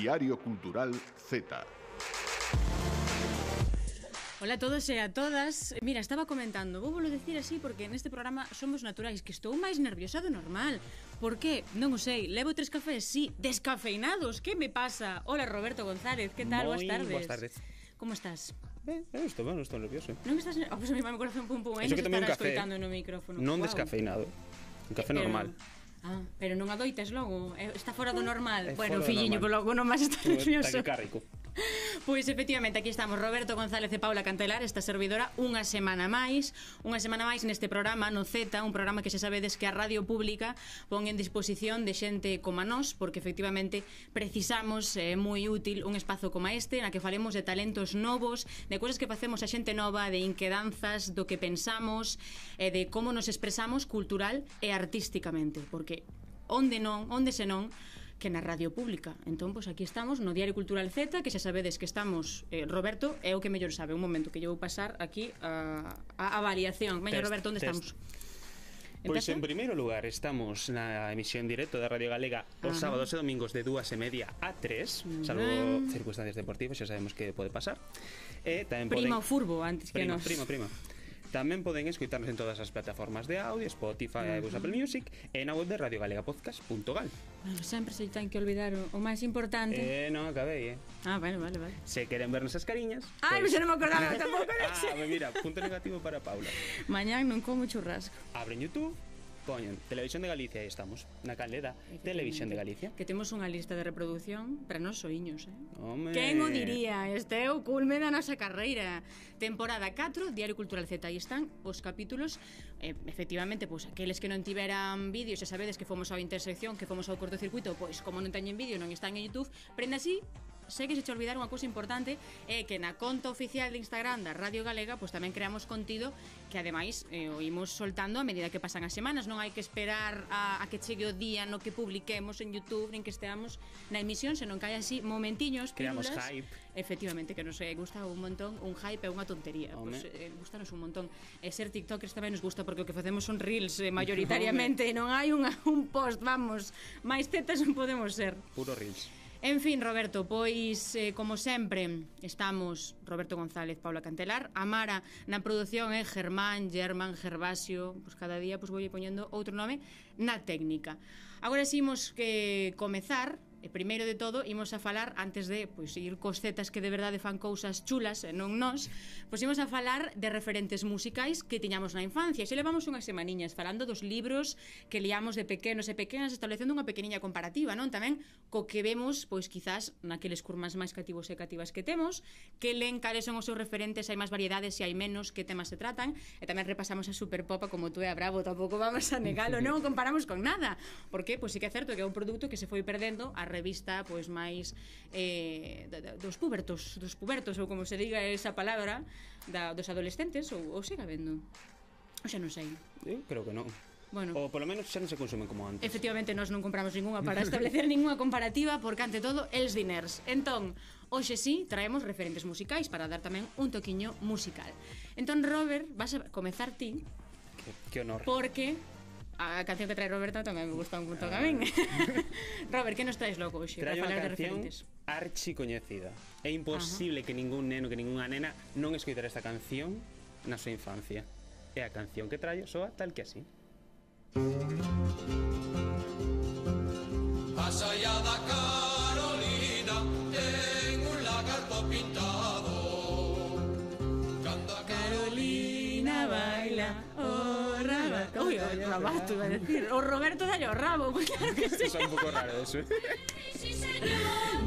Diario Cultural Z. Hola a todos e a todas Mira, estaba comentando, vou volo decir así porque neste programa somos naturais Que estou máis nerviosa do normal Por que? Non o sei, levo tres cafés, sí, descafeinados Que me pasa? Hola Roberto González, que tal? Moi boas tardes Boas tardes Como estás? Ben, eh, estou ben, estou nervioso Non estás nervioso? Oh, pues, a mi me corazón pum pum, eh? Eso que tomei un café Non wow. descafeinado, un café normal Pero... Ah, pero non adoitas logo, eh, está fora do eh, normal. É bueno, filliño, normal. logo non máis está nervioso. Taquicárrico. Pois efectivamente, aquí estamos. Roberto González e Paula Cantelar, esta servidora, unha semana máis, unha semana máis neste programa no Z, un programa que se sabedes que a radio pública pon en disposición de xente como nós, porque efectivamente precisamos é eh, moi útil un espazo como este na que falemos de talentos novos, de cousas que facemos a xente nova, de inquedanzas, do que pensamos, e eh, de como nos expresamos cultural e artísticamente, porque onde non, onde senón, que na radio pública. Entón, pois aquí estamos no Diario Cultural Z, que xa sabedes que estamos eh, Roberto é o que mellor sabe. Un momento que eu vou pasar aquí a, a, avaliación. variación. Meña Roberto, onde test. estamos? Pois en primeiro lugar estamos na emisión directo da Radio Galega os Ajá. sábados e domingos de dúas e media a tres, salvo circunstancias deportivas, xa sabemos que pode pasar. E tamén prima poden... o furbo antes que prima, nos. Prima, prima. Tamén poden escoitarnos en todas as plataformas de audio, Spotify, uh -huh. Apple Music e na web de radiogalegapodcast.gal. Bueno, sempre se ten que olvidar o, o máis importante. Eh, non, acabei, eh. Ah, vale, vale, vale. Se queren vernos as cariñas... Ai, pois- pues... non me acordaba tampouco. ah, mira, punto negativo para Paula. Mañán non como churrasco. Abren YouTube Poñen Televisión de Galicia, aí estamos, na caleda Televisión de Galicia. Que temos unha lista de reproducción para nos soiños, eh? Home. Quen o diría? Este é o culme da nosa carreira. Temporada 4, Diario Cultural Z, aí están os capítulos, eh, efectivamente, pois aqueles que non tiveran vídeos, xa sabedes que fomos ao intersección, que fomos ao cortocircuito, pois como non teñen vídeo, non están en YouTube, prende así sei que se che olvidar unha cousa importante é que na conta oficial de Instagram da Radio Galega pois tamén creamos contido que ademais eh, o imos soltando a medida que pasan as semanas. Non hai que esperar a, a que chegue o día no que publiquemos en Youtube nin que esteamos na emisión senón que hai así momentiños creamos pílulas, hype. Efectivamente que nos eh, gusta un montón un hype é unha tontería. Home. pois, eh, gustanos un montón. E ser tiktokers tamén nos gusta porque o que facemos son reels eh, mayoritariamente. Home. non hai unha, un post vamos máis tetas non podemos ser. Puro reels. En fin, Roberto, pois eh, como sempre estamos Roberto González, Paula Cantelar, Amara na produción é eh, Germán, Germán, Gervasio, pois cada día pois voulle poñendo outro nome na técnica. Agora simos que comezar E primeiro de todo, imos a falar antes de pois ir cos zetas que de verdade fan cousas chulas e non nós, pois imos a falar de referentes musicais que tiñamos na infancia. Xe levamos unhas semaniñas falando dos libros que liamos de pequenos e pequenas, establecendo unha pequeniña comparativa, non? Tamén co que vemos, pois quizás naqueles curmas máis cativos e cativas que temos, que len cales son os seus referentes, hai máis variedades e hai menos, que temas se tratan, e tamén repasamos a Superpopa como tú e a Bravo, tampouco vamos a negalo, non o comparamos con nada, porque pois sí que é certo que é un produto que se foi perdendo a revista pois máis eh, dos pubertos, dos pubertos ou como se diga esa palabra da, dos adolescentes ou, ou siga vendo. O xa non sei. Eu creo que non. Bueno. Ou polo menos xa non se consumen como antes. Efectivamente, nós non compramos ninguna para establecer ninguna comparativa, porque ante todo, els diners. Entón, hoxe sí, traemos referentes musicais para dar tamén un toquiño musical. Entón, Robert, vas a comezar ti. Que, que honor. Porque a canción que trae Roberto tamén me gusta un punto ah. a min. Ah. Robert, que nos traes logo hoxe para falar de referentes? archi coñecida. É imposible Ajá. que ningún neno, que ningunha nena non escoitara esta canción na súa infancia. É a canción que traio soa tal que así. Música Rabato, iba a ¿eh? decir. O Roberto de Allo Rabo, claro que sí. é un poco raro eso. ¿eh?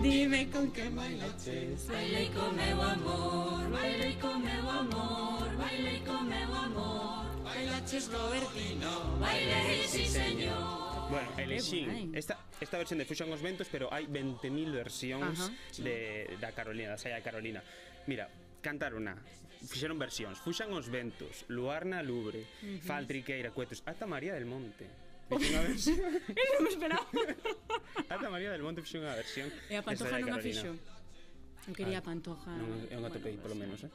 Dime con que bailaches. Bailei con meu amor, bailei con meu amor, bailei con meu amor. Bailaches Robertino, bailei, sí señor. Bueno, elexín esta, esta versión de Fusion os Ventos Pero hai 20.000 versións Ajá, de, da Carolina, da Saia Carolina Mira, cantar una fixeron versións. Fuxan os ventos, Luar na Lubre, uh -huh. Faltriqueira, Cuetos, ata María del Monte. Fixen unha versión. Eu non me esperaba. ata María del Monte fixo unha versión. E a Pantoja non a fixo. Eu quería ah, a Pantoja. Non, é non bueno, topei, polo menos, eh?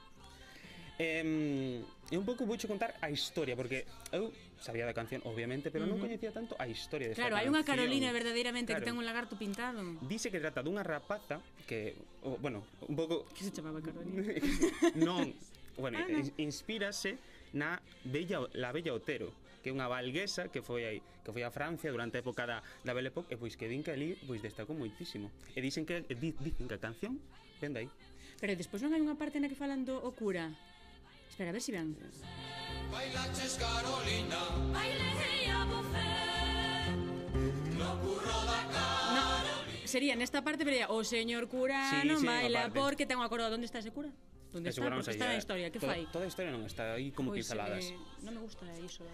Um, e un pouco vouche contar a historia Porque eu sabía da canción, obviamente Pero uh -huh. non coñecía tanto a historia desta Claro, hai unha Carolina verdadeiramente claro. que ten un lagarto pintado Dice que trata dunha rapaza Que, o, bueno, un pouco Que se chamaba Carolina? non, bueno, ah, no. inspírase na Bella, la Bella Otero, que é unha valguesa que foi aí, que foi a Francia durante a época da, da Belle Époque, e pois que din que ali pois destacou moitísimo. E dicen que dicen que a canción vende aí. Pero despois non hai unha parte na que falan do o cura. Espera, a ver se si vean. Bailaches Carolina. Bailei a. No curro da No, sería nesta parte, pero o señor cura sí, non sí, baila porque ten unha corda. Onde está ese cura? Donde está, porque está na historia, que fai? Toda a historia non está aí como pois, pinceladas. Eh, non me gusta iso.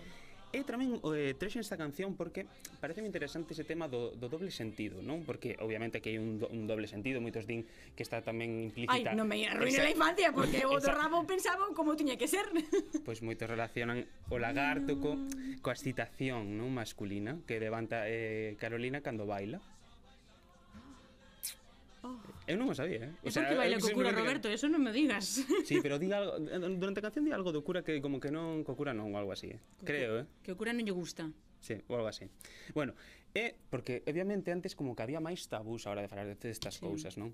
E eh, tamén eh, trexen esta canción porque parece moi interesante ese tema do, do doble sentido, non? Porque obviamente que hai un, do, un doble sentido, moitos din que está tamén implícita. Ai, non me arruiné a infancia porque o do rabo pensaba como tiña que ser. Pois pues moitos relacionan o lagarto co, coa excitación non masculina que levanta eh, Carolina cando baila. Oh. Eu non o sabía, eh? O sea, porque baila co cura Roberto, eso non me digas. Sí, pero diga algo, eh, durante a canción di algo do cura que como que non, co cura non, ou algo así, eh? Creo, eh? Que o cura non lle gusta. Sí, ou algo así. Bueno, é eh, porque obviamente antes como que había máis tabús a hora de falar destas sí. cousas, non?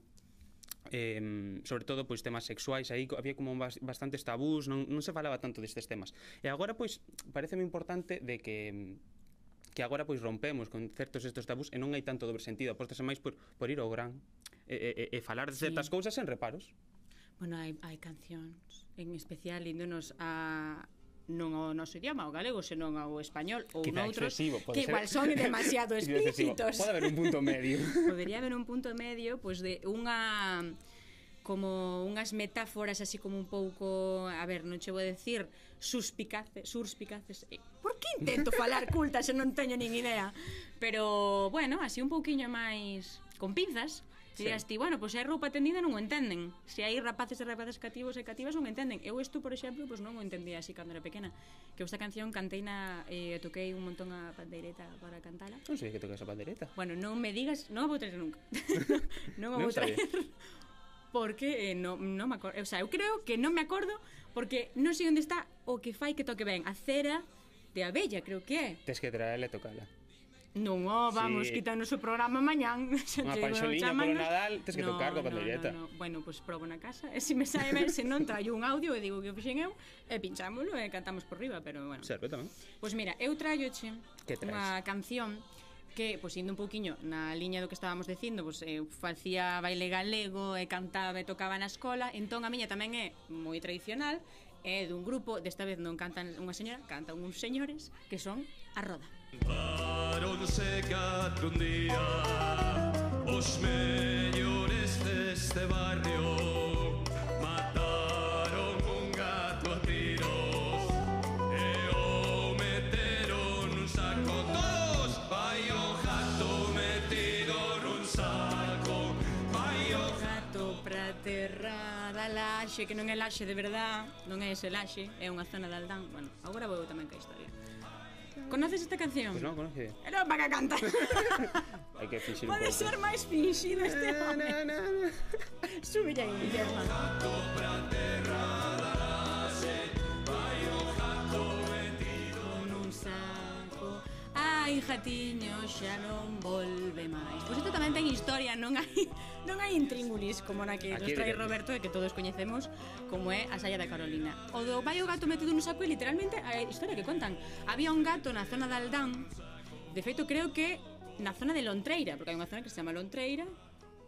eh, sobre todo pois temas sexuais, aí había como bastantes tabús, non, non se falaba tanto destes temas. E agora pois pareceme importante de que que agora pois rompemos con certos estos tabús e non hai tanto dobre sentido, apostase máis por, por ir ao gran e, e, e falar de certas sí. cousas sen reparos. Bueno, hai, hai cancións, en especial índonos a non ao noso idioma, ao galego, senón ao español ou Quizá noutros, excesivo, que ser... igual son demasiado explícitos. Pode haber un punto medio. Podería haber un punto medio, pois pues, de unha como unhas metáforas así como un pouco, a ver, non che vou decir suspicaces, suspicaces. Eh, por que intento falar culta se non teño nin idea? Pero, bueno, así un pouquiño máis con pinzas. Sí. Dirás ti, bueno, pois se hai roupa tendida non o entenden. Se hai rapaces e rapaces cativos e cativas non o entenden. Eu isto, por exemplo, pois non o entendía así cando era pequena. Que esta canción canteina eh, toquei un montón a pandeireta para cantala. Non sei que tocas a pandeireta. Bueno, non me digas, non a vou traer nunca. non a vou traer porque eh, no, non me acordo, o sea, eu creo que non me acordo porque non sei onde está o que fai que toque ben, a cera de abella, creo que é. Tes que traerle e tocala. Non, oh, vamos, sí. quitanos o programa mañán. Unha panxoliña polo Nadal, tes que no, tocar coa pandereta. No, no, no. Bueno, pois pues, probo na casa. E se me sae ben, se non traio un audio e digo que o fixen eu, e pinchámolo e cantamos por riba, pero bueno. Serve tamén. Pois pues mira, eu traioche unha canción que, pois, indo un pouquiño na liña do que estábamos dicindo, pois, eu eh, facía baile galego e cantaba e tocaba na escola, entón a miña tamén é moi tradicional, é dun grupo, desta vez non cantan unha señora, cantan uns señores que son a roda. Paronse catro un día os mellores deste barrio Laxe, que non é Laxe de verdad, non é ese Laxe, é unha zona de Aldán. Bueno, agora vou tamén ca historia. Conoces esta canción? Pois pues non, conoce. E non para canta. Hai que fixir un pouco. Pode ser máis finxido este home. Súbille aí, Guillermo. Ai, jatiño, xa non volve máis Pois isto tamén ten historia, non hai non hai intríngulis como na que nos trae Roberto e que todos coñecemos como é a saia da Carolina. O do vai o gato metido no saco e literalmente a historia que contan Había un gato na zona de Aldán De feito, creo que na zona de Lontreira Porque hai unha zona que se chama Lontreira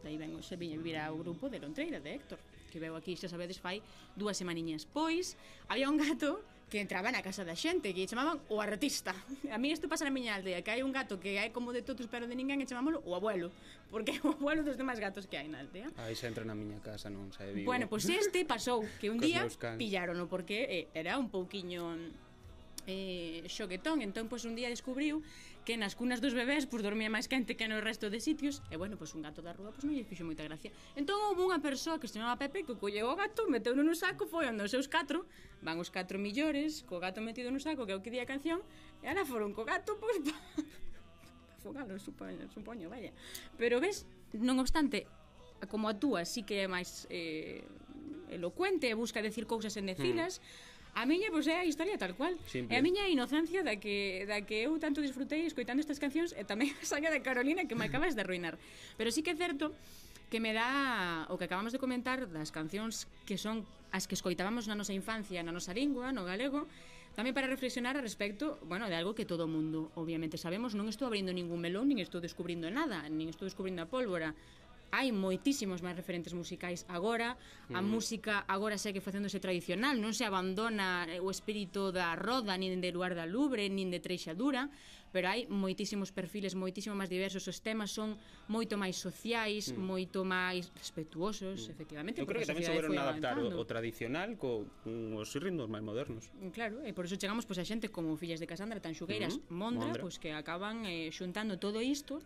Daí ven, se viña vivir ao grupo de Lontreira, de Héctor que veu aquí, xa sabedes, fai dúas semaniñas. Pois, había un gato que entraba a casa da xente, que chamaban o artista. A mí isto pasa na miña aldea, que hai un gato que hai como de todos pero de ninguén e chamámoslo o abuelo, porque é o abuelo dos demais gatos que hai na aldea. Aí se entra na miña casa, non sabe vivo. Bueno, pois pues este pasou, que un día pillarono, porque eh, era un pouquiño eh, xoguetón, entón pois pues, un día descubriu que nas cunas dos bebés pois dormía máis quente que no resto de sitios. E bueno, pois un gato da rúa pois non lle fixo moita gracia. Entón houve unha persoa que se chamaba Pepe que colleu o gato, meteu no saco foi onde os seus catro, van os catro millores co gato metido no saco que é o que di a canción e ala foron co gato pois pa... fogalo, supoño, supoño, vaya. Pero ves, non obstante como a túa sí que é máis eh, elocuente e busca decir cousas en decilas mm. A miña pois é a historia tal cual. Simple. E a miña inocencia da que da que eu tanto disfrutei escoitando estas cancións e tamén a saga de Carolina que me acabas de arruinar. Pero sí que é certo que me dá o que acabamos de comentar das cancións que son as que escoitábamos na nosa infancia, na nosa lingua, no galego, tamén para reflexionar a respecto, bueno, de algo que todo o mundo obviamente sabemos, non estou abrindo ningún melón, nin estou descubrindo nada, nin estou descubrindo a pólvora, hai moitísimos máis referentes musicais agora, a mm. música agora segue facéndose tradicional, non se abandona eh, o espírito da Roda, nin de lugar da Lubre, nin de Treixadura, pero hai moitísimos perfiles, moitísimo máis diversos, os temas son moito máis sociais, mm. moito máis respetuosos, mm. efectivamente. Eu creo que tamén souberon adaptar o, o tradicional co os ritmos máis modernos. Mm, claro, e por iso chegamos pois a xente como Fillas de Casandra, tan xugueiras, mm. Mondra, Mondra. pois que acaban eh, xuntando todo isto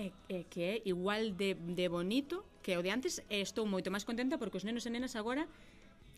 é, é que é igual de, de bonito que o de antes e estou moito máis contenta porque os nenos e nenas agora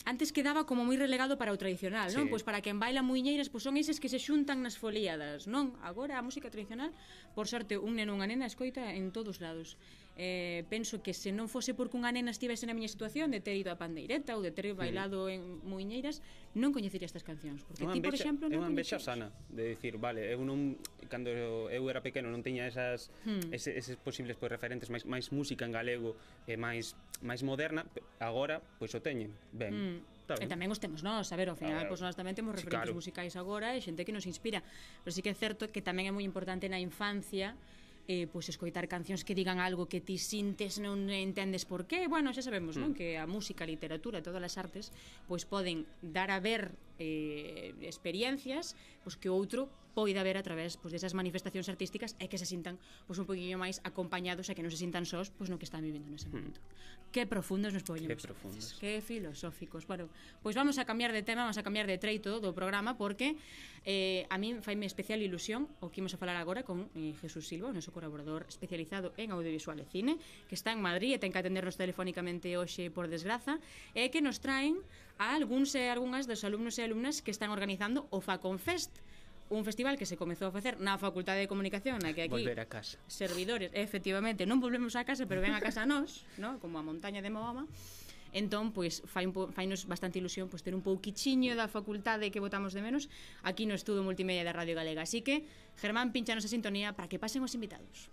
antes quedaba como moi relegado para o tradicional, non? Sí. Pois para quen baila muiñeiras, pois son eses que se xuntan nas foliadas, non? Agora a música tradicional, por sorte, un neno unha nena escoita en todos lados. Eh, penso que se non fose porque unha nena estivese na miña situación de ter ido a pandeireta ou de ter bailado sí. en muiñeiras, non coñecería estas cancións, porque unha ti, por exemplo, non É unha envexa sana de dicir, vale, eu non cando eu era pequeno non tiña esas hmm. ese, eses posibles pois referentes máis máis música en galego e máis máis moderna, agora pois o teñen. Ben. Hmm E tamén os temos nós, a ver, ao final, pois nós tamén temos referentes claro. musicais agora e xente que nos inspira. Pero sí que é certo que tamén é moi importante na infancia eh, pois escoitar cancións que digan algo que ti sintes non entendes por qué bueno, xa sabemos mm. non que a música, a literatura todas as artes pois poden dar a ver eh, experiencias pois, que o outro poida ver a través pois, desas manifestacións artísticas e que se sintan pois, un poquinho máis acompañados e que non se sintan sós pois, no que están vivindo nese hmm. momento. Mm. Que profundos nos poñemos. Que profundos. Que filosóficos. Bueno, pois vamos a cambiar de tema, vamos a cambiar de treito do programa porque eh, a min faime especial ilusión o que imos a falar agora con eh, Jesús Silva, o noso colaborador especializado en audiovisual e cine, que está en Madrid e ten que atendernos telefónicamente hoxe por desgraza, e que nos traen a algúns e algunhas dos alumnos e alumnas que están organizando o Faconfest, un festival que se comezou a facer na Facultade de Comunicación, na que aquí Volver a casa. servidores, efectivamente, non volvemos a casa, pero ven a casa a nós, no? como a montaña de Moama. Entón, pois, fai un po, fainos bastante ilusión pois, ter un pouquichiño da facultade que votamos de menos aquí no Estudo Multimedia da Radio Galega. Así que, Germán, pinchanos a sintonía para que pasen os invitados.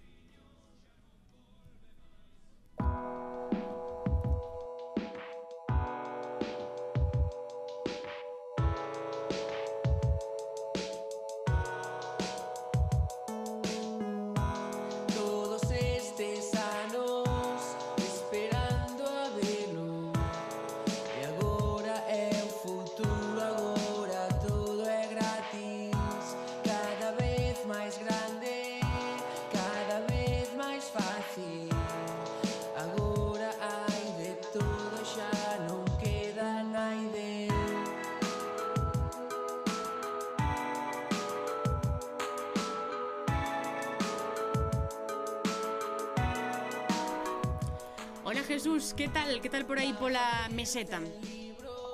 Jesús, que tal? Que tal por aí pola meseta?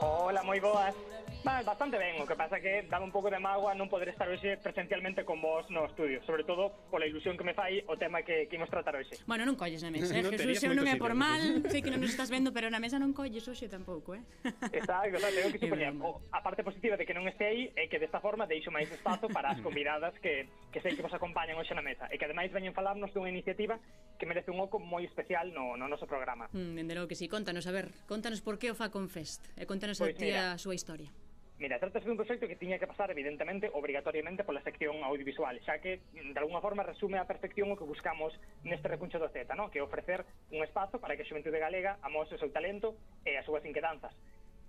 Hola, moi boas Bah, bastante ben, o que pasa que dame un pouco de mágoa non poder estar hoxe presencialmente con vos no estudio, sobre todo pola ilusión que me fai o tema que, que imos tratar hoxe. Bueno, non colles na mesa, eh? no Jesús, eu non é por mal, sei que non nos estás vendo, pero na mesa non colles hoxe tampouco, eh? Exacto, exacto, eu que supoñer, a parte positiva de que non estei é que desta forma deixo máis espazo para as convidadas que, que sei que vos acompañan hoxe na mesa, e que ademais veñen falarnos dunha iniciativa que merece un oco moi especial no, no noso programa. Mm, dende logo que sí, contanos, a ver, contanos por que o Facon Fest, e contanos pues a pois ti mira, a súa historia. Mira, trátase dun proxecto que tiña que pasar, evidentemente, obrigatoriamente pola sección audiovisual, xa que, mm, de alguna forma, resume a perfección o que buscamos neste recuncho do Z, no? que é ofrecer un espazo para que a xuventude galega amose o seu talento e as súas inquedanzas.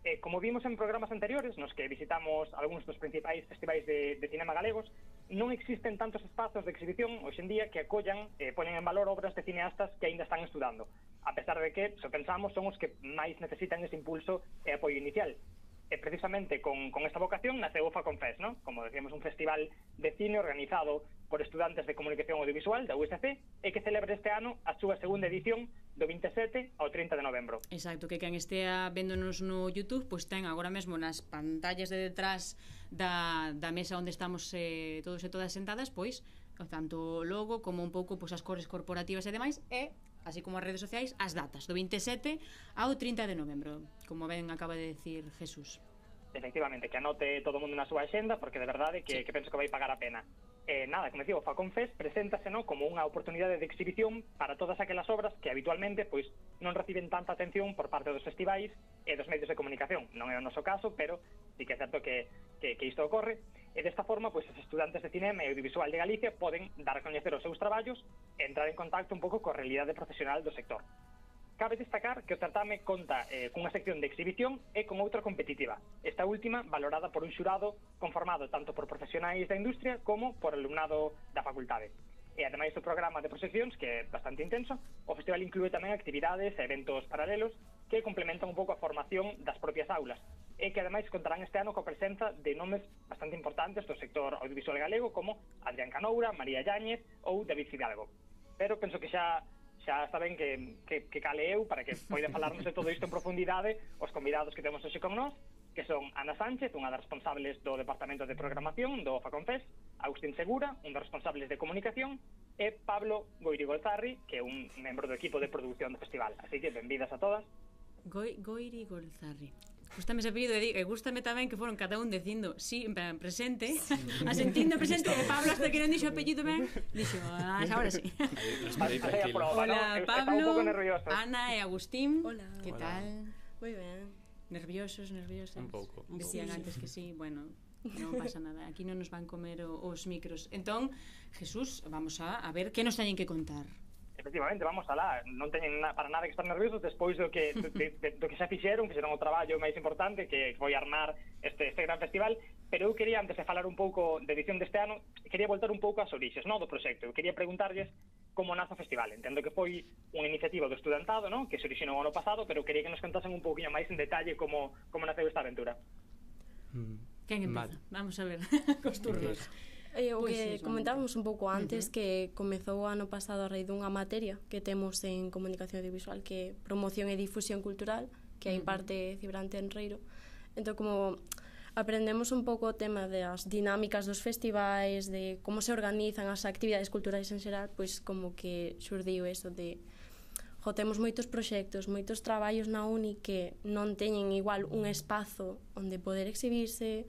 Eh, como vimos en programas anteriores, nos que visitamos algúns dos principais festivais de, de cinema galegos, non existen tantos espazos de exhibición hoxendía que acollan e eh, ponen en valor obras de cineastas que aínda están estudando, a pesar de que, se pensamos, son os que máis necesitan ese impulso e apoio inicial E precisamente con, con esta vocación naceu o Faconfest, ¿no? como decíamos, un festival de cine organizado por estudantes de comunicación audiovisual da USC e que celebra este ano a súa segunda edición do 27 ao 30 de novembro. Exacto, que quen estea véndonos no YouTube, pois pues ten agora mesmo nas pantallas de detrás da, da mesa onde estamos eh, todos e todas sentadas, pois tanto o logo como un pouco pois as cores corporativas e demais e así como as redes sociais, as datas do 27 ao 30 de novembro, como ben acaba de decir Jesús efectivamente, que anote todo o mundo na súa axenda, porque de verdade que, sí. que penso que vai pagar a pena eh, nada, como digo, Facón Fest preséntase ¿no? como unha oportunidade de exhibición para todas aquelas obras que habitualmente pois non reciben tanta atención por parte dos festivais e dos medios de comunicación. Non é o noso caso, pero sí que é certo que, que, que isto ocorre. E desta forma, pois, os estudantes de cinema e audiovisual de Galicia poden dar a coñecer os seus traballos e entrar en contacto un pouco coa realidade profesional do sector. Cabe destacar que o certame conta eh, cunha sección de exhibición e con outra competitiva, esta última valorada por un xurado conformado tanto por profesionais da industria como por alumnado da facultade. E ademais do programa de proxeccións, que é bastante intenso, o festival inclúe tamén actividades e eventos paralelos que complementan un pouco a formación das propias aulas e que ademais contarán este ano coa presenza de nomes bastante importantes do sector audiovisual galego como Adrián Canoura, María Yáñez ou David Fidalgo. Pero penso que xa xa saben que, que, que cale eu para que poida falarnos de todo isto en profundidade os convidados que temos hoxe con nós que son Ana Sánchez, unha das responsables do Departamento de Programación do FACONFES, Agustín Segura, un dos responsables de Comunicación, e Pablo Goiri Golzarri, que é un membro do equipo de produción do festival. Así que benvidas a todas. Goi, Goiri Golzarri gustame ese apellido e digo, gustame tamén que foron cada un dicindo, sí, en plan, presente, sí. asentindo presente, e Pablo hasta que non dixo apellido ben, dixo, ah, ahora sí. Hola, Pablo, Ana e Agustín, Hola. que tal? Moi ben. Nerviosos, nerviosos. Un pouco. Decían antes que sí, bueno, non pasa nada, aquí non nos van comer o, os micros. Entón, Jesús, vamos a, a ver que nos teñen que contar efectivamente, vamos alá, non teñen na, para nada que estar nerviosos despois do que, do, de, de, do que xa fixeron, fixeron o traballo máis importante que foi armar este, este gran festival, pero eu quería, antes de falar un pouco de edición deste ano, quería voltar un pouco ás orixes, no, do proxecto, eu quería preguntarlles como nace o festival, entendo que foi unha iniciativa do estudantado, no? que se orixinou ano pasado, pero quería que nos contasen un pouquinho máis en detalle como, como naceu esta aventura. Mm. Quen empeza? Vale. Vamos a ver, cos turnos. Eh, o que comentábamos un pouco antes uh -huh. que comezou o ano pasado a raíz dunha materia que temos en comunicación audiovisual que é promoción e difusión cultural, que hai parte Cibrante Enreiro. Entón como aprendemos un pouco o tema das dinámicas dos festivais, de como se organizan as actividades culturais en xeral, pois como que xurdiu eso de jo, temos moitos proxectos, moitos traballos na uni que non teñen igual un espazo onde poder exhibirse,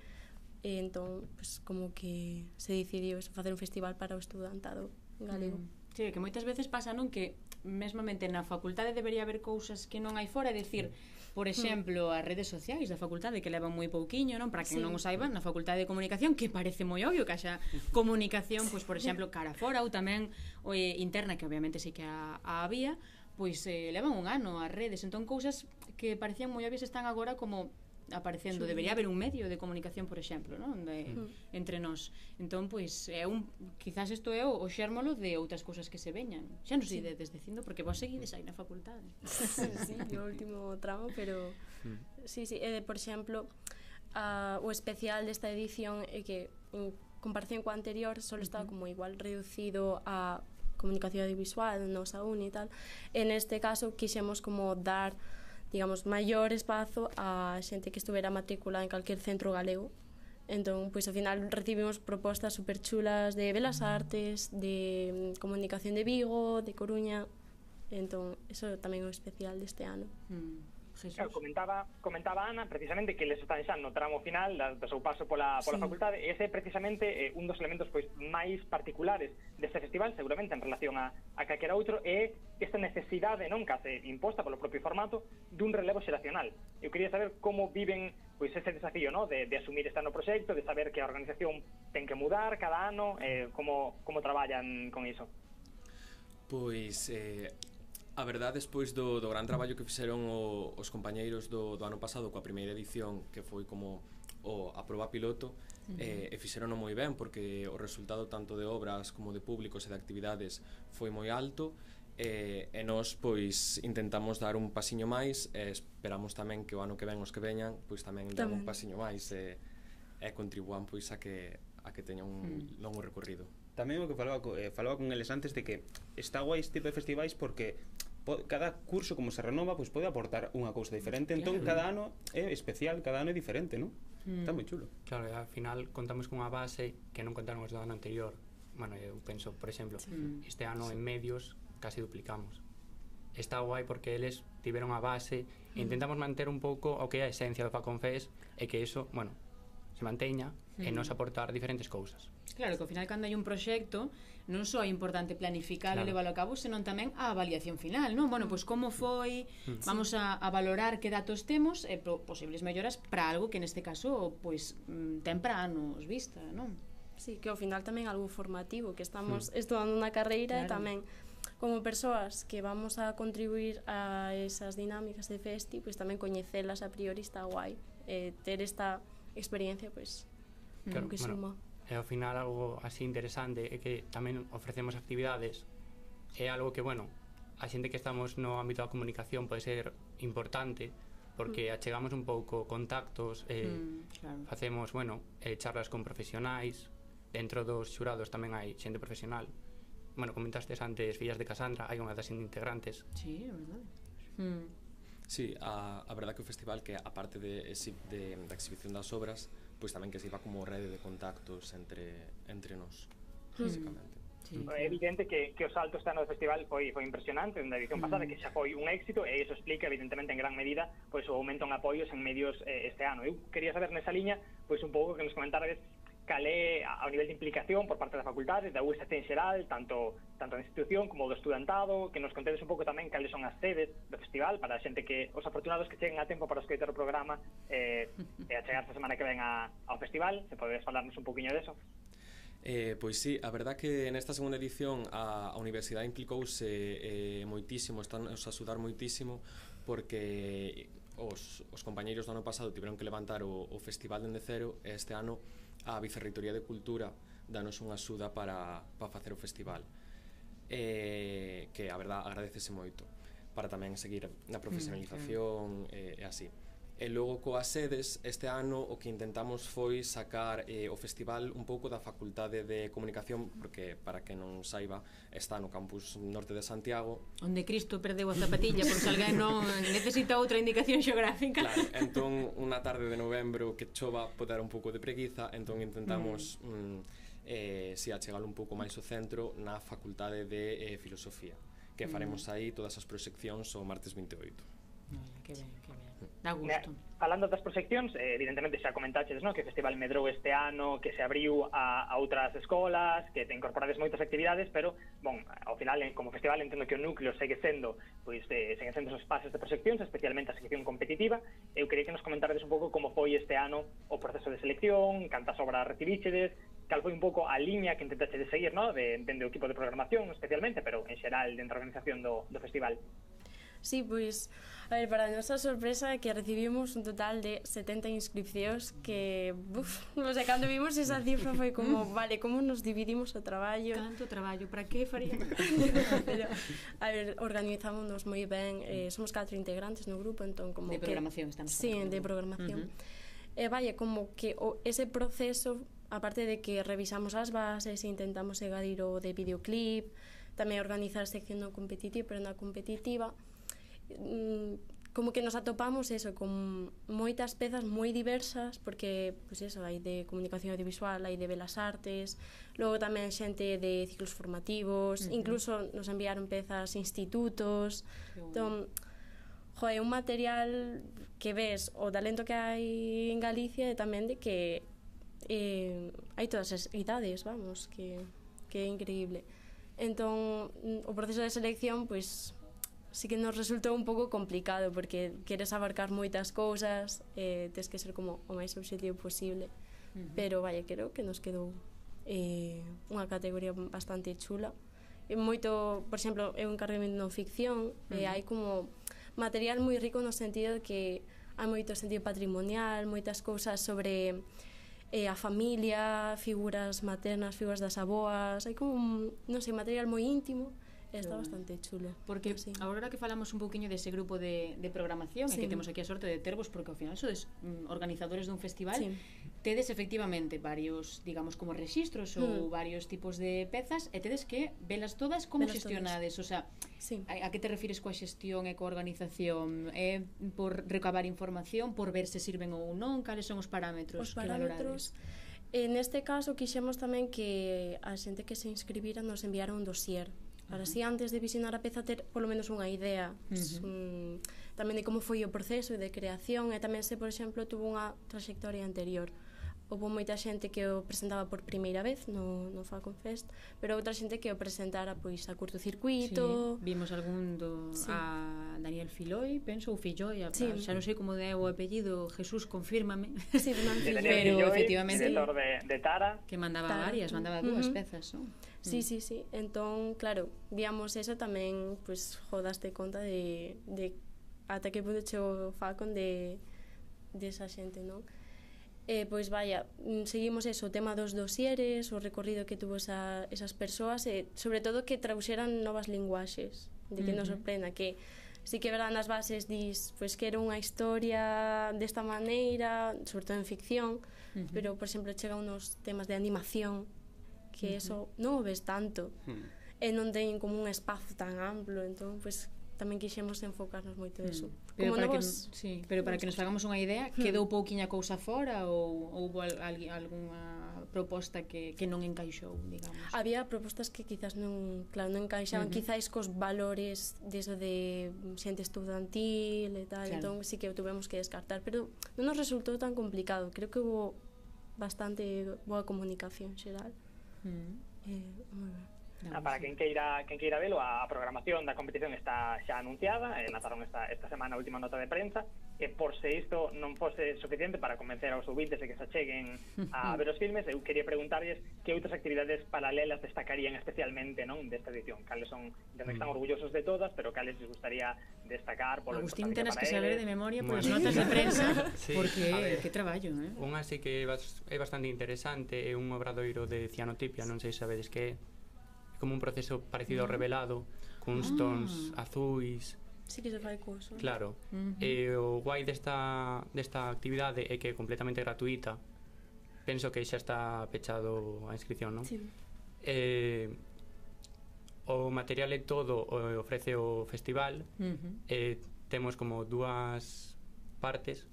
E entón, pues, como que se decidiu eso, facer un festival para o estudantado galego. Mm. Sí, que moitas veces pasa non que mesmamente na facultade debería haber cousas que non hai fora, é dicir, por mm. exemplo, as redes sociais da facultade que levan moi pouquiño, non? Para que sí. non o saiban, na facultade de comunicación que parece moi obvio que haxa comunicación, pois por exemplo, cara fora ou tamén o, eh, interna que obviamente sí que a, a había, pois eh, levan un ano as redes, entón cousas que parecían moi obvias están agora como aparecendo, sí. debería haber un medio de comunicación, por exemplo, non? De, mm. entre nós. Entón, pois é un quizás isto é o, o xérmolo de outras cousas que se veñan. Xa non sei sí. ides dicindo porque vos seguides aí na facultade. sí, sí, no último tramo, pero mm. sí, sí, eh, por exemplo, uh, o especial desta edición é que en comparación coa anterior só estaba como igual reducido a comunicación audiovisual, nosa uni e tal. En este caso quixemos como dar digamos, maior espazo a xente que estuvera matriculada en calquer centro galego. Entón, pois ao final recibimos propostas super chulas de Belas Artes, de mm, Comunicación de Vigo, de Coruña. Entón, eso tamén é o especial deste ano. Mm. Jesús. Claro, comentaba, comentaba Ana precisamente que les están xa no tramo final do seu paso pola, pola sí. facultade e ese é precisamente eh, un dos elementos pois máis particulares deste festival seguramente en relación a, a calquera outro é esta necesidade non case imposta polo propio formato dun relevo xeracional. Eu quería saber como viven pois ese desafío ¿no? de, de asumir este ano proxecto, de saber que a organización ten que mudar cada ano, eh, como, como traballan con iso. Pois eh, A verdade, despois do, do gran traballo que fixeron o, os compañeiros do, do ano pasado coa primeira edición, que foi como o, a proba piloto, uh -huh. eh, e fixeron moi ben, porque o resultado tanto de obras como de públicos e de actividades foi moi alto, eh, e nós pois intentamos dar un pasiño máis e eh, esperamos tamén que o ano que ven os que veñan pois tamén, tamén. dan un pasiño máis e, eh, e eh, contribuan pois a que a que teña un mm. longo recorrido tamén o que falaba, eh, falaba con eles antes de que está guai este tipo de festivais porque cada curso como se renova pois pues, pode aportar unha cousa diferente entón claro. cada ano é especial cada ano é diferente non? Mm. está moi chulo claro, al final contamos con unha base que non contaron os do ano anterior bueno, eu penso, por exemplo sí. Mm. este ano sí. en medios casi duplicamos está guai porque eles tiveron a base mm. e intentamos manter un pouco o que é a esencia do Faconfes e que eso, bueno, se manteña e nos aportar diferentes cousas. Claro, que ao final cando hai un proxecto non só é importante planificar claro. e leválo a cabo, senón tamén a avaliación final, non? Bueno, pois pues, como foi, vamos a, a valorar que datos temos e pro, posibles melloras para algo que neste caso pois mm, pues, ten para anos vista, non? Sí, que ao final tamén algo formativo, que estamos mm. estudando unha carreira claro. e tamén como persoas que vamos a contribuir a esas dinámicas de festi, pois pues tamén coñecelas a priori está guai. Eh, ter esta experiencia, pois, pues, claro, que suma. Eh, bueno, e ao final algo así interesante é que tamén ofrecemos actividades é algo que, bueno, a xente que estamos no ámbito da comunicación pode ser importante porque mm. achegamos un pouco contactos eh, mm, claro. facemos, bueno, eh, charlas con profesionais dentro dos xurados tamén hai xente profesional bueno, comentaste antes Fillas de Casandra hai unha das integrantes Sí, é verdade mm. Sí, a, a verdade que o festival que a parte de, de, da exhibición das obras, pois tamén que sirva como rede de contactos entre, entre nós, hmm. basicamente. Mm. Sí. É evidente que, que o salto este ano do festival foi foi impresionante na edición pasada, mm. que xa foi un éxito e iso explica evidentemente en gran medida pois o aumento en apoios en medios eh, este ano. Eu quería saber nesa liña pois un pouco que nos comentarades calé ao nivel de implicación por parte da facultade, da UST en xeral, tanto tanto da institución como do estudantado, que nos contedes un pouco tamén cales son as sedes do festival para a xente que os afortunados que cheguen a tempo para escoitar o programa eh, e a chegar a semana que ven a, ao festival, se podes falarnos un poquinho deso. Eh, pois sí, a verdad que nesta segunda edición a, a universidade implicouse eh, moitísimo, están a axudar moitísimo porque os, os compañeiros do ano pasado tiveron que levantar o, o festival dende cero e este ano a Vicerreitoría de Cultura danos unha axuda para, para facer o festival eh, que a verdad agradecese moito para tamén seguir na mm, profesionalización mm, okay. e, eh, e así Eh, e logo coa sedes, este ano o que intentamos foi sacar eh, o festival un pouco da Facultade de Comunicación, porque para que non saiba, está no campus norte de Santiago. Onde Cristo perdeu a zapatilla, por se alguén non necesita outra indicación xeográfica. Claro, entón unha tarde de novembro que chova pode dar un pouco de preguiza, entón intentamos... Mm. Mm, eh, si achegalo un pouco máis o centro na Facultade de eh, Filosofía que mm. faremos aí todas as proxeccións o martes 28. Ola, que ben, Da gusto. Falando das proxeccións, eh, evidentemente xa comentaches non? que o Festival medrou este ano, que se abriu a, a outras escolas, que te incorporades moitas actividades, pero, bon, ao final, como festival, entendo que o núcleo segue sendo, pois, eh, segue sendo os espacios de proxeccións, especialmente a sección competitiva. Eu quería que nos comentarades un pouco como foi este ano o proceso de selección, cantas obras recibichedes, cal foi un pouco a liña que intentaste de seguir, no? de, dende o equipo de programación especialmente, pero en xeral dentro da organización do, do festival. Sí, pois, a ver, para a nosa sorpresa que recibimos un total de 70 inscripcións que, buf, o sea, cando vimos esa cifra foi como, vale, como nos dividimos o traballo? Canto traballo, para que faría? Pero, a ver, organizámonos moi ben, eh, mm. somos catro integrantes no grupo, entón como De programación que, estamos Sí, de programación. Uh eh, -huh. E vaya, como que o, ese proceso, aparte de que revisamos as bases, intentamos engadir o de videoclip, tamén organizar sección non competitiva, pero na competitiva, mm, como que nos atopamos eso con moitas pezas moi diversas porque pues eso, hai de comunicación audiovisual, hai de belas artes, logo tamén xente de ciclos formativos, uh -huh. incluso nos enviaron pezas institutos. Bueno. Entón, joe, un material que ves o talento que hai en Galicia e tamén de que eh, hai todas as idades, vamos, que, que é increíble. Entón, o proceso de selección, pois, sí que nos resultou un pouco complicado porque queres abarcar moitas cousas eh, tens que ser como o máis objetivo posible uh -huh. pero vaya, creo que nos quedou eh, unha categoría bastante chula e moito, por exemplo, eu encarguei non ficción uh -huh. e hai como material moi rico no sentido de que hai moito sentido patrimonial, moitas cousas sobre eh, a familia, figuras maternas, figuras das aboas, hai como, un, non sei, material moi íntimo Está bueno. bastante chulo Porque sí. agora que falamos un poquinho dese grupo de, de programación, sí. e que temos aquí a sorte de tervos, porque ao final sodes mm, organizadores dun festival, sí. tedes efectivamente varios, digamos, como registros mm. ou varios tipos de pezas, e tedes que velas todas como velas xestionades, todas. o sea, sí. a, a que te refires coa xestión e coa organización? É eh, por recabar información, por ver se sirven ou non, cales son os parámetros, os parámetros que valorades? En este caso, quixemos tamén que a xente que se inscribira nos enviara un dossier para así antes de visionar a peza ter polo menos unha idea uh -huh. um, tamén de como foi o proceso de creación e tamén se, por exemplo, tuvo unha trayectoria anterior. Uh houve moita xente que o presentaba por primeira vez no, no Falcon Fest, pero outra xente que o presentara pois a curtocircuito. Sí, vimos algún do sí. a Daniel Filoi, penso ou Filloi, a, sí. xa non sei como é o apellido, Jesús, confírmame. Sí, Filloi, pero Filloi, efectivamente director de, de Tara, que mandaba Tara. varias, mandaba dúas uh -huh. pezas, non? Sí, mm. sí, sí. Entón, claro, víamos eso tamén, pois, pues, jodaste conta de, de ata que punto chegou o Falcon de, de esa xente, non? Eh, pois vaya, mm, seguimos eso, o tema dos dosieres, o recorrido que tuvo esa, esas persoas, e eh, sobre todo que traduxeran novas linguaxes, de que uh -huh. nos sorprenda que sí que verán nas bases dis, pois que era unha historia desta maneira, sobre todo en ficción, uh -huh. pero por exemplo chega unos temas de animación que uh -huh. eso non o ves tanto. Uh -huh. E non teñen como un espazo tan amplo, entón pois tamén quixemos enfocarnos moito niso. Uh -huh. Pero como para novos... que, sí, pero para que nos fagamos unha idea, hmm. quedou pouquiña cousa fora ou houve al, algunha proposta que, que non encaixou, digamos? Había propostas que quizás non, claro, non encaixaban, uh -huh. cos valores deso de mm, xente estudantil e tal, claro. entón sí que o tuvemos que descartar, pero non nos resultou tan complicado, creo que hubo bastante boa comunicación xeral. Mm. Eh, bueno. Ah, para quen queira, quen queira velo, a programación da competición está xa anunciada, eh, e lanzaron esta, esta semana a última nota de prensa, e por se isto non fose suficiente para convencer aos ouvintes de que se cheguen a ver os filmes, eu quería preguntarles que outras actividades paralelas destacarían especialmente non desta edición, cales son, de que mm. están orgullosos de todas, pero cales les gustaría destacar polo Agustín, tenes que, que saber de memoria polas bueno. notas de prensa, sí. porque ¿eh? que traballo, eh? Unha así que é bastante interesante, é un obradoiro de cianotipia, non sei sabedes que é, como un proceso parecido ao revelado cuns tons azuis Sí que se fai curso. Claro. Uh eh, -huh. E o guai desta, desta actividade é que é completamente gratuita. Penso que xa está pechado a inscripción, non? Sí. Eh, o material é todo o ofrece o festival. Uh -huh. eh, temos como dúas partes.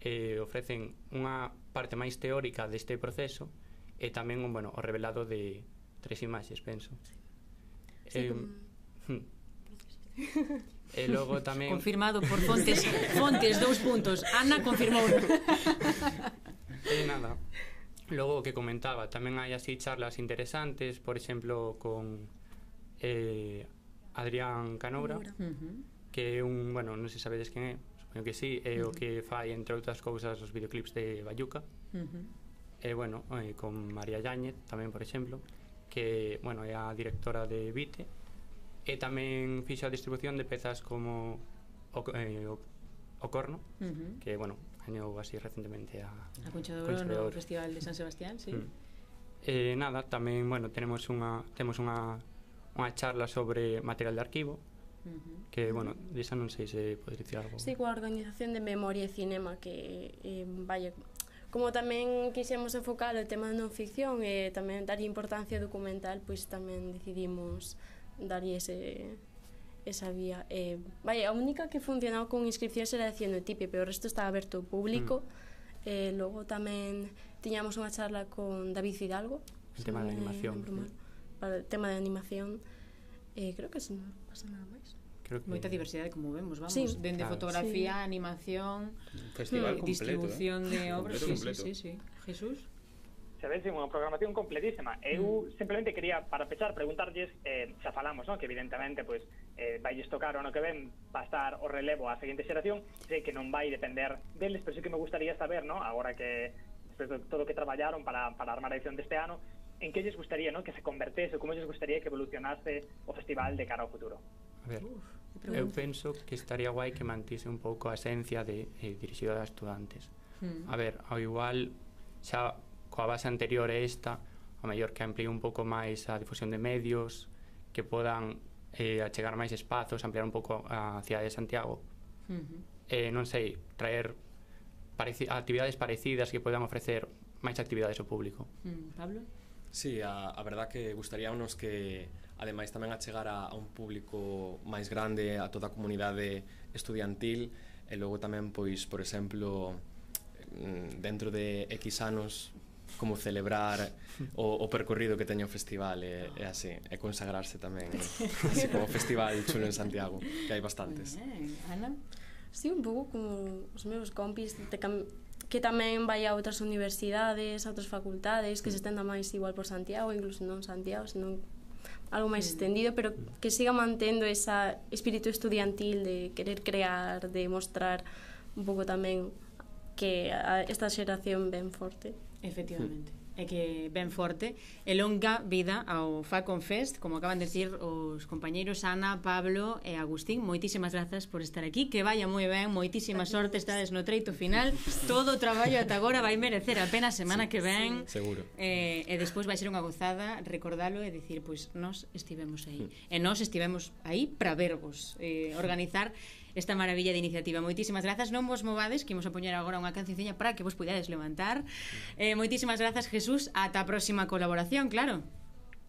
Eh, ofrecen unha parte máis teórica deste proceso eh, e tamén un, bueno, o revelado de, tres imaxes, penso. Sí, eh, como... Hmm. E logo tamén confirmado por fontes, fontes dous puntos. Ana confirmou. E nada. Logo o que comentaba, tamén hai así charlas interesantes, por exemplo, con eh, Adrián Canobra, uh -huh. que é un, bueno, non se sabedes quen é, supoño que sí, é uh -huh. o que fai, entre outras cousas, os videoclips de Bayuca. Uh -huh. E, bueno, eh, con María Yáñez, tamén, por exemplo que, bueno, é a directora de Vite, e tamén fixo a distribución de pezas como o, eh, o, o Corno, uh -huh. que, bueno, gañou así recentemente a... A Concha de Oro no Festival de San Sebastián, sí. Mm. Eh, nada, tamén, bueno, tenemos unha, temos unha, unha charla sobre material de arquivo, Uh -huh. que, bueno, desa non sei se podes dicir algo. Sí, coa organización de Memoria e Cinema que eh, vai como tamén quixemos enfocar o tema de non ficción e tamén dar importancia documental, pois tamén decidimos dar ese esa vía. Eh, vai, a única que funcionaba con inscripcións era de cienotipe, pero o resto estaba aberto ao público. Mm. Eh, logo tamén tiñamos unha charla con David Hidalgo. El tema de eh, animación. Eh, para o tema de animación. Eh, creo que se non pasa nada máis. Creo que... Moita diversidade como vemos, vamos, sí. dende claro, fotografía, sí. animación, festival eh, completo, distribución eh? de obras, completo, sí, completo. sí, sí, sí. Jesús. Sabésimo, unha programación completísima. Eu mm. simplemente quería, para pechar, preguntarlles, eh, xa falamos, no? que evidentemente pois, eh, vai tocar o no que ven pasar o relevo á seguinte xeración, sei que non vai depender deles, pero sí que me gustaría saber, no? agora que de todo o que traballaron para, para armar a edición deste ano, en que lles gustaría no? que se convertese, como lles gustaría que evolucionase o festival de cara ao futuro. A ver. Uf. Eu penso que estaría guai que mantise un pouco a esencia de eh, dirixido a estudantes. Mm. A ver, ao igual xa coa base anterior a esta, a mellor que amplíe un pouco máis a difusión de medios, que podan eh, achegar máis espazos, ampliar un pouco a cidade de Santiago. -hmm. eh, non sei, traer pareci actividades parecidas que podan ofrecer máis actividades ao público. Mm, Pablo? Sí, a, a verdad que gustaríamos que ademais tamén a chegar a, a un público máis grande, a toda a comunidade estudiantil, e logo tamén, pois, por exemplo, mm, dentro de X anos, como celebrar o, o percorrido que teño o festival e, e así, e consagrarse tamén así como festival chulo en Santiago que hai bastantes. Ana, sí, un pouco como os meus compis te cam que tamén vai a outras universidades, a outras facultades que se estenda máis igual por Santiago, incluso non Santiago, senón algo máis estendido, mm. extendido, pero que siga mantendo esa espírito estudiantil de querer crear, de mostrar un pouco tamén que a esta xeración ben forte. Efectivamente é que ben forte e longa vida ao Facon Fest como acaban de decir os compañeiros Ana, Pablo e Agustín. Moitísimas grazas por estar aquí que vaya moi ben moitísima sorte estades no treito final. Todo o traballo ata agora vai merecer a pena semana sí, que ven sí, seguro. eh, e despois vai ser unha gozada recordalo e dicir pois nós estivemos aí e nós estivemos aí para vervos eh, organizar esta maravilla de iniciativa. Moitísimas grazas, non vos movades, que imos a poñer agora unha cancionciña para que vos pudades levantar. Eh, moitísimas grazas, Jesús, ata a próxima colaboración, claro.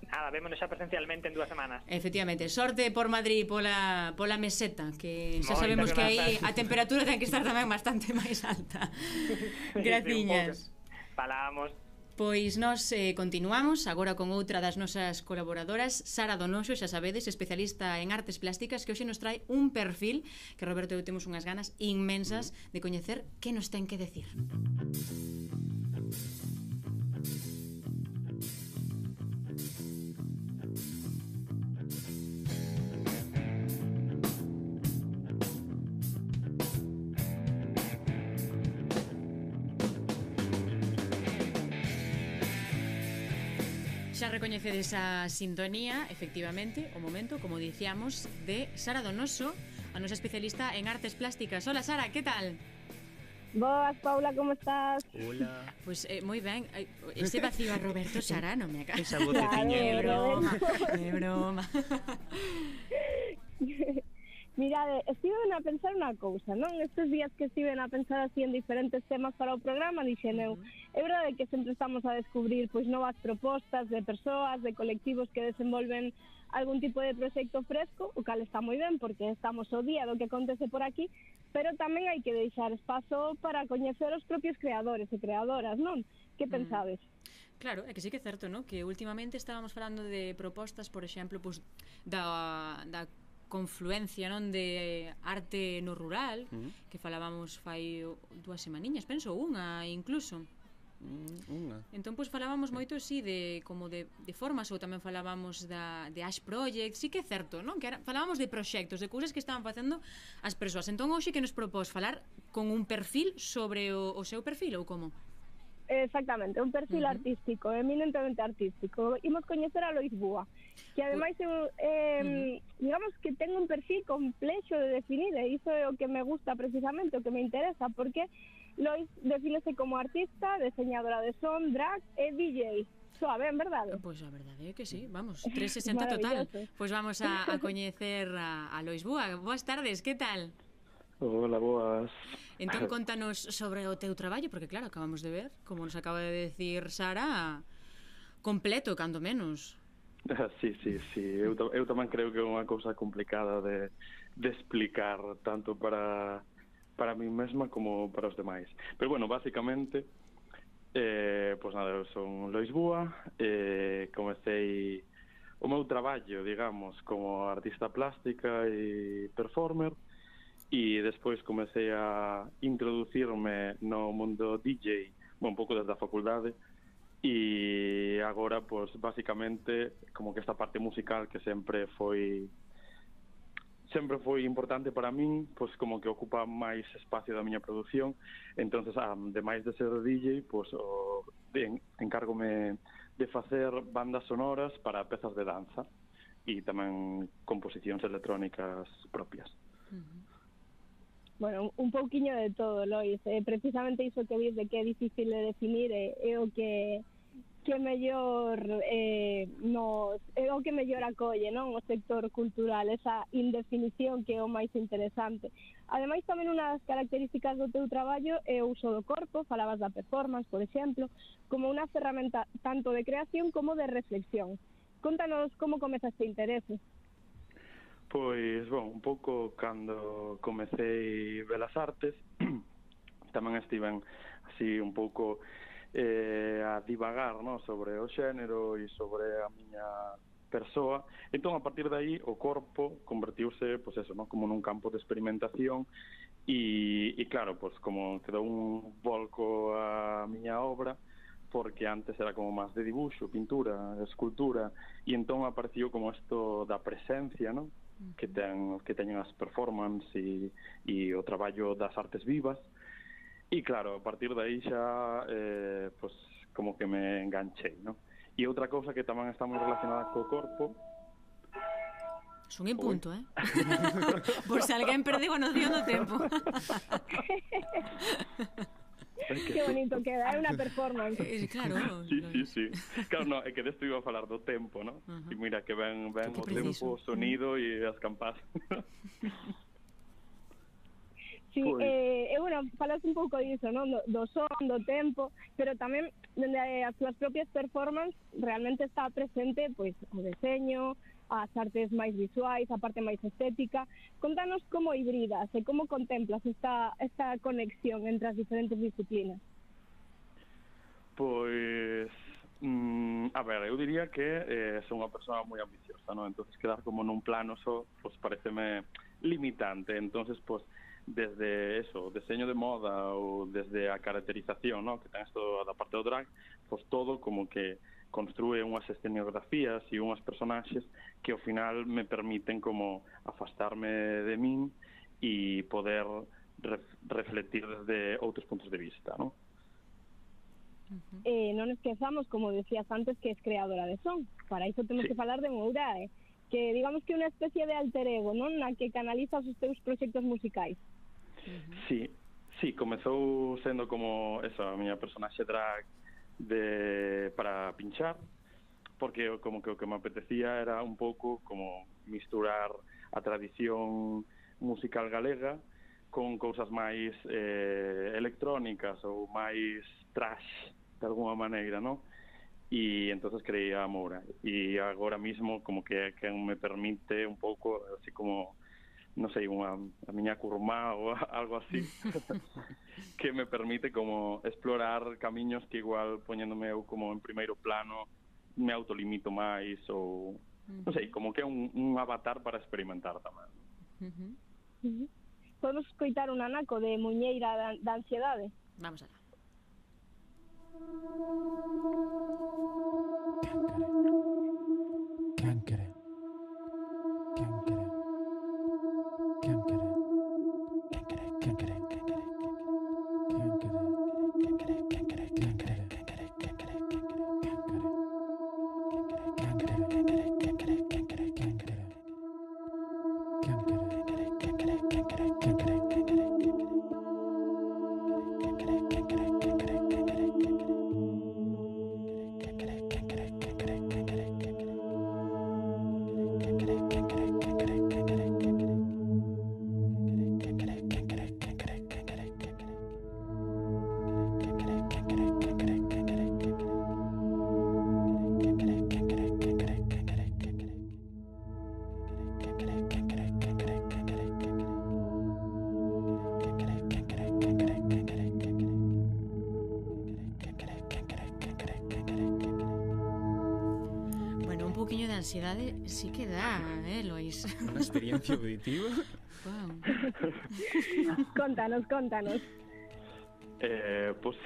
Nada, vémonos xa presencialmente en dúas semanas. Efectivamente, sorte por Madrid pola, pola meseta, que xa Moita sabemos que aí a temperatura ten que estar tamén bastante máis alta. Graciñas. Falamos. Pois nós eh, continuamos agora con outra das nosas colaboradoras, Sara Donoso, xa sabedes, especialista en artes plásticas, que hoxe nos trae un perfil que Roberto eu temos unhas ganas inmensas de coñecer que nos ten que decir. Recoñecedes a sintonía, efectivamente, o momento, como dicíamos, de Sara Donoso, a nosa especialista en artes plásticas. Hola Sara, que tal? Boas, Paula, como estás? Hola. Pois pues, eh, moi ben, ese vacío a Roberto Sara non me acaba. Esa voz que Claro, tiña. É broma, é broma. Mirade, estive eh, a pensar unha cousa, non? Estes días que estive a pensar así en diferentes temas para o programa, dixen eu, eh, é verdade que sempre estamos a descubrir pois novas propostas de persoas, de colectivos que desenvolven algún tipo de proxecto fresco, o cal está moi ben, porque estamos o día do que acontece por aquí, pero tamén hai que deixar espazo para coñecer os propios creadores e creadoras, non? Que pensades? Mm. Claro, é que sí que é certo, ¿no? que últimamente estábamos falando de propostas, por exemplo, pues, da, da confluencia non de arte no rural, uh -huh. que falábamos fai dúas semaniñas, penso unha incluso. Mm-hmm, unha. Entón, pois, falábamos moito, sí, de, como de, de formas, ou tamén falábamos da, de Ash Project, sí que é certo, non? Que era, falábamos de proxectos, de cousas que estaban facendo as persoas. Entón, hoxe que nos propós falar con un perfil sobre o, o seu perfil, ou como? Exactamente, un perfil uh -huh. artístico, eminentemente artístico. Imos coñecer a Lois Búa. Uh que ademais eu eh, digamos que tengo un perfil complexo de definir e iso é o que me gusta precisamente, o que me interesa porque Lois defínese como artista, diseñadora de son, drag e DJ soa ben, verdade? Pois a verdade ¿eh? é que sí, vamos, 360 total. Pois vamos a, a coñecer a, a Lois Búa. Boas tardes, que tal? Hola, boas. Entón, contanos sobre o teu traballo, porque claro, acabamos de ver, como nos acaba de decir Sara, completo, cando menos. Sí, sí, sí. Eu, eu tamén creo que é unha cousa complicada de, de explicar tanto para para mí mesma como para os demais. Pero bueno, basicamente eh, pois nada, eu son Lois Búa, eh, comecei o meu traballo, digamos, como artista plástica e performer e despois comecei a introducirme no mundo DJ, bueno, un pouco desde a facultade, e agora, pois, basicamente, como que esta parte musical que sempre foi sempre foi importante para min, pois como que ocupa máis espacio da miña produción, entonces ah, ademais de ser DJ, pois o, en, encárgome de facer bandas sonoras para pezas de danza e tamén composicións electrónicas propias. Bueno, un pouquiño de todo, Lois. Eh, precisamente iso que vís de que é difícil de definir é, é o que que mellor eh, nos, é o que mellor acolle non o sector cultural, esa indefinición que é o máis interesante. Ademais, tamén unha das características do teu traballo é o uso do corpo, falabas da performance, por exemplo, como unha ferramenta tanto de creación como de reflexión. Contanos como comeza este interese. Pois, bon, un pouco cando comecei Belas Artes, tamén estiven así un pouco eh, a divagar no? sobre o xénero e sobre a miña persoa. Entón, a partir de aí, o corpo convertiuse, pois eso, no? como nun campo de experimentación e, e claro, pois como quedou un volco a miña obra, porque antes era como máis de dibuixo, pintura, escultura, e entón apareciu como isto da presencia, non? que ten que teñen as performances e, e o traballo das artes vivas, uh E claro, a partir de aí xa eh, pues, como que me enganchei, non? E outra cousa que tamén está moi relacionada co corpo Son en punto, Uy. eh? Por se alguén perdeu a noción do tempo. que bonito queda, é unha performance. Eh, claro. Sí, sí, sí. Claro, no, é que desto iba a falar do tempo, ¿no? Uh -huh. E mira que ven, ven que o preciso. tempo, o sonido e as campas Sí, pois. eh, e bueno, falas un pouco diso, non? Do, do son, do tempo, pero tamén dende eh, as túas propias performances realmente está presente pois o deseño, as artes máis visuais, a parte máis estética. Contanos como hibridas eh, e como contemplas esta, esta conexión entre as diferentes disciplinas. Pois, mm, a ver, eu diría que eh, son unha persoa moi ambiciosa, non? Entonces quedar como nun plano só, pois, pareceme limitante. Entonces, pois, desde eso, o deseño de moda ou desde a caracterización, no? que ten isto da parte do drag, pois todo como que construe unhas escenografías e unhas personaxes que ao final me permiten como afastarme de min e poder ref refletir desde outros puntos de vista, non? Eh, non esquezamos, como decías antes, que es creadora de son. Para iso temos sí. que falar de Moura, eh? que digamos que é unha especie de alter ego, non? Na que canalizas os teus proxectos musicais. Sí, sí, comezou sendo como eso, a miña personaxe drag de para pinchar, porque como que o que me apetecía era un pouco como misturar a tradición musical galega con cousas máis eh, electrónicas ou máis trash de alguma maneira, ¿no? E entonces creí a Moura e agora mismo como que que me permite un pouco así como non sei, unha, a miña curmá ou algo así que me permite como explorar camiños que igual poñéndome eu como en primeiro plano me autolimito máis ou uh -huh. non sei, como que é un, un avatar para experimentar tamén uh -huh. Uh -huh. Podemos escoitar un anaco de Muñeira da, da ansiedade? Vamos alá. verdade sí que dá, eh, Lois? Unha experiencia auditiva. Wow. contanos, contanos. Eh, pues,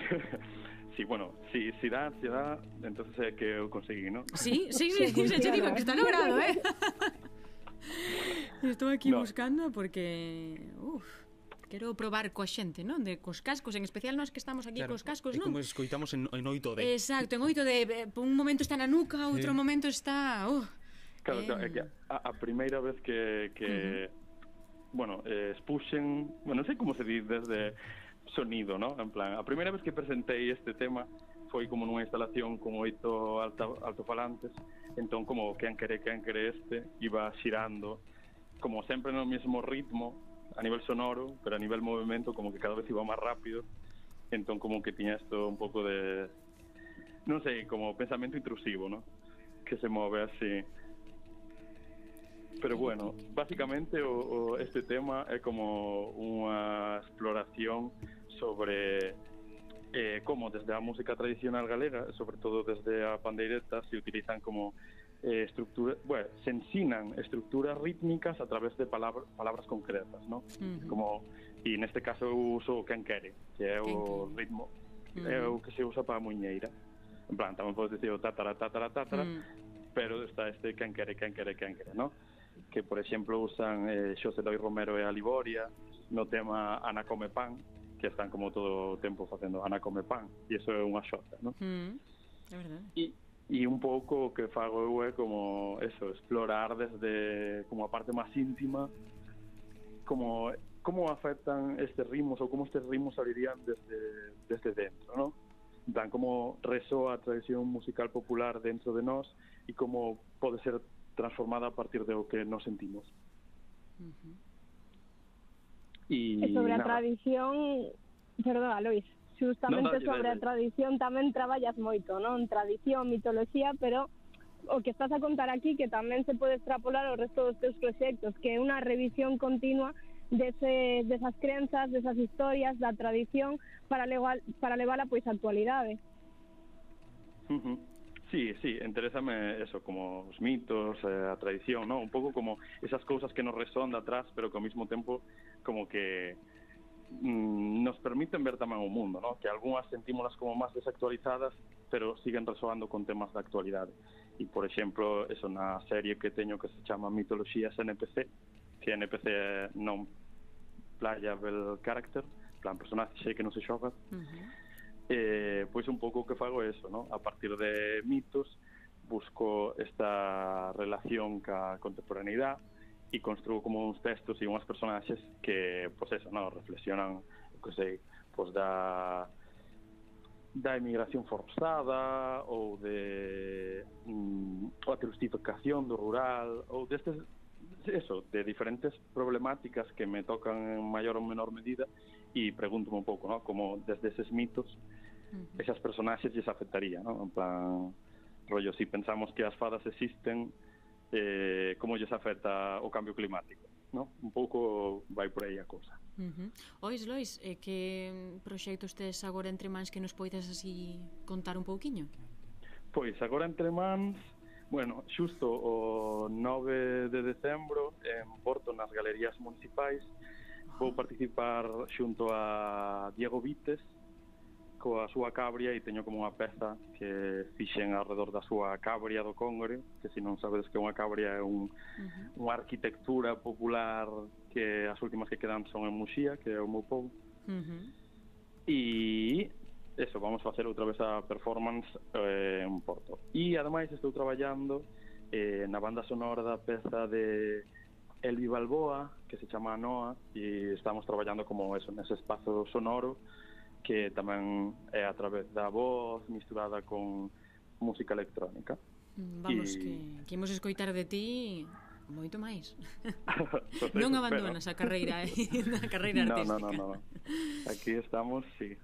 sí, bueno, sí, sí da, sí da, entonces é eh, que eu conseguí, ¿no? Sí, sí, sí, sí, sí, digo que está logrado, eh? Estou aquí no. buscando porque... Uf quero probar coa xente, non? De cos cascos, en especial nós que estamos aquí claro, cos cascos, non? como escoitamos en, en 8D. Exacto, en 8D, eh, un momento está na nuca, outro sí. momento está... Uh, Claro, claro, é que a, a primeira vez que, que uh -huh. bueno, eh, expuxen, bueno, non sei como se di desde sonido, ¿no? En plan, a primeira vez que presentei este tema foi como nunha instalación con oito alta, altofalantes, entón como que quere, que quere este, iba xirando, como sempre no mesmo ritmo, a nivel sonoro, pero a nivel movimento como que cada vez iba máis rápido, entón como que tiña isto un pouco de, non sei, como pensamento intrusivo, ¿no? Que se move así Pero bueno, básicamente o, o este tema é como unha exploración sobre eh, como desde a música tradicional galega, sobre todo desde a pandeireta, se utilizan como eh, estructura, bueno, se ensinan estructuras rítmicas a través de palabra, palabras concretas, ¿no? Uh -huh. Como e neste caso eu uso o canquere, que é o ritmo, uh -huh. é o que se usa para a muñeira. En plan, tamén podes dicir o tatara, tatara, tatara, uh -huh. pero está este canquere, canquere, canquere, ¿no? que por exemplo usan eh, Xosé David Romero e Aliboria no tema Ana come pan que están como todo o tempo facendo Ana come pan e iso é unha xota ¿no? mm, é verdade e, e un pouco o que fago eu é como eso, explorar desde como a parte máis íntima como como afectan estes ritmos ou como estes ritmos salirían desde, desde dentro, ¿no? Dan como resoa a tradición musical popular dentro de nós e como pode ser transformada a partir do que nos sentimos. Uh -huh. E sobre nada. a tradición, perdona, Luis, justamente no, dale, sobre dale. a tradición tamén traballas moito, non? Tradición, mitoloxía, pero o que estás a contar aquí que tamén se pode extrapolar ao resto dos teus proxectos, que é unha revisión continua dese, desas crenzas, desas historias, da tradición para levar, para levala pois á actualidade. Uh -huh. Sí, sí, interésame eso, como os mitos, eh, a tradición, ¿no? Un pouco como esas cousas que nos resonda atrás, pero que ao mesmo tempo como que mm, nos permiten ver tamén o mundo, ¿no? Que algunhas sentímolas como máis desactualizadas, pero siguen resoando con temas da actualidade. E, por exemplo, eso na serie que teño que se chama Mitoloxías NPC, que NPC non playable character, plan personaxe que non se xoga, uh -huh eh, pois un pouco o que fago é eso, no? a partir de mitos, busco esta relación ca contemporaneidade e construo como uns textos e unhas personaxes que, pois eso, no? reflexionan, que sei, pois da da emigración forzada ou de mm, ou a trustificación do rural ou destes eso, de diferentes problemáticas que me tocan en maior ou menor medida e pregúntome un pouco, ¿no? como desde eses mitos esas personaxes lles afectaría, ¿no? En plan, rollo, si pensamos que as fadas existen, eh, como lles afecta o cambio climático, ¿no? Un pouco vai por aí a cousa. Uh -huh. Ois, Lois, eh, que proxectos tes agora entre mans que nos poidas así contar un pouquiño? Pois, agora entre mans, Bueno, xusto o 9 de decembro en Porto nas galerías municipais vou ah. participar xunto a Diego Vites coa súa cabria e teño como unha peza que fixen alrededor da súa cabria do Congre, que se non sabedes que unha cabria é un, uh -huh. unha arquitectura popular que as últimas que quedan son en Muxía, que é o meu povo. Uh -huh. E eso, vamos a facer outra vez a performance eh, en Porto. E ademais estou traballando eh, na banda sonora da peza de Elvi Balboa, que se chama Noa, e estamos traballando como eso, nese espazo sonoro que tamén é a través da voz misturada con música electrónica. Mm, vamos, e... que, que imos escoitar de ti Moito máis. Entonces, non abandonas a carreira eh, a carreira artística. No, no, no, no. Aquí estamos, sí,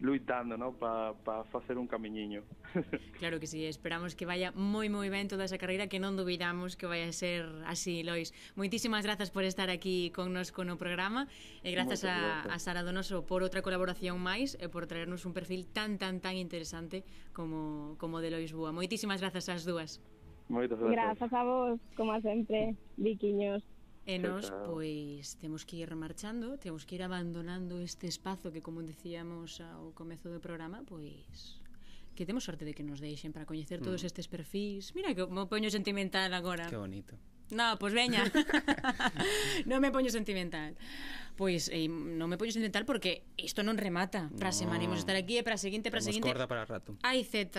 luitando, ¿no? para pa facer un camiñiño. claro que sí, esperamos que vaya moi moi ben toda esa carreira que non dubidamos que vai a ser así, Lois. Moitísimas grazas por estar aquí connosco no programa e grazas a, a Sara Donoso por outra colaboración máis e por traernos un perfil tan tan tan interesante como como de Lois Búa. Moitísimas grazas ás dúas. Moitas grazas. Grazas a vos, como sempre, viquiños. E nós, pois, temos que ir marchando, temos que ir abandonando este espazo que, como decíamos ao comezo do programa, pois que temos sorte de que nos deixen para coñecer todos mm. estes perfís. Mira que me poño sentimental agora. Que bonito. No, pois pues veña. non me poño sentimental. Pois eh, non me poño sentimental porque isto non remata. Para no. semana imos estar aquí e para seguinte, para seguinte. Corda para rato. Hai Z,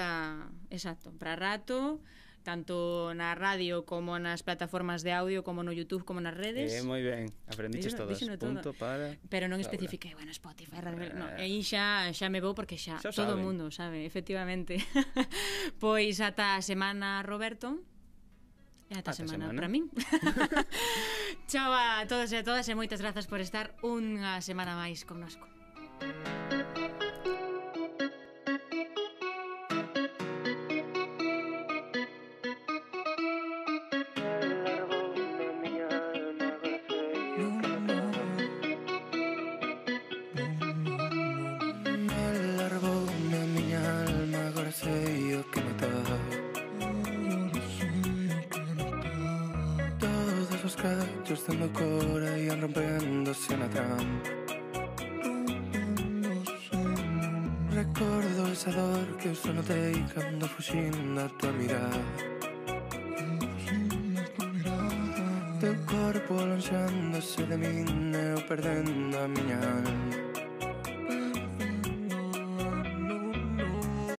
exacto, para rato tanto na radio como nas plataformas de audio, como no YouTube, como nas redes. Eh, moi ben, aprendiches díxeno, todas. Díxeno Punto todo. para Pero non especifiquei, bueno, Spotify, radio, eh, no, aí xa xa me vou porque xa, xa todo o mundo sabe, efectivamente. pois ata a semana, Roberto. E ata, ata semana, semana. para min. Chao a todos e a todas e moitas grazas por estar unha semana máis connosco. Música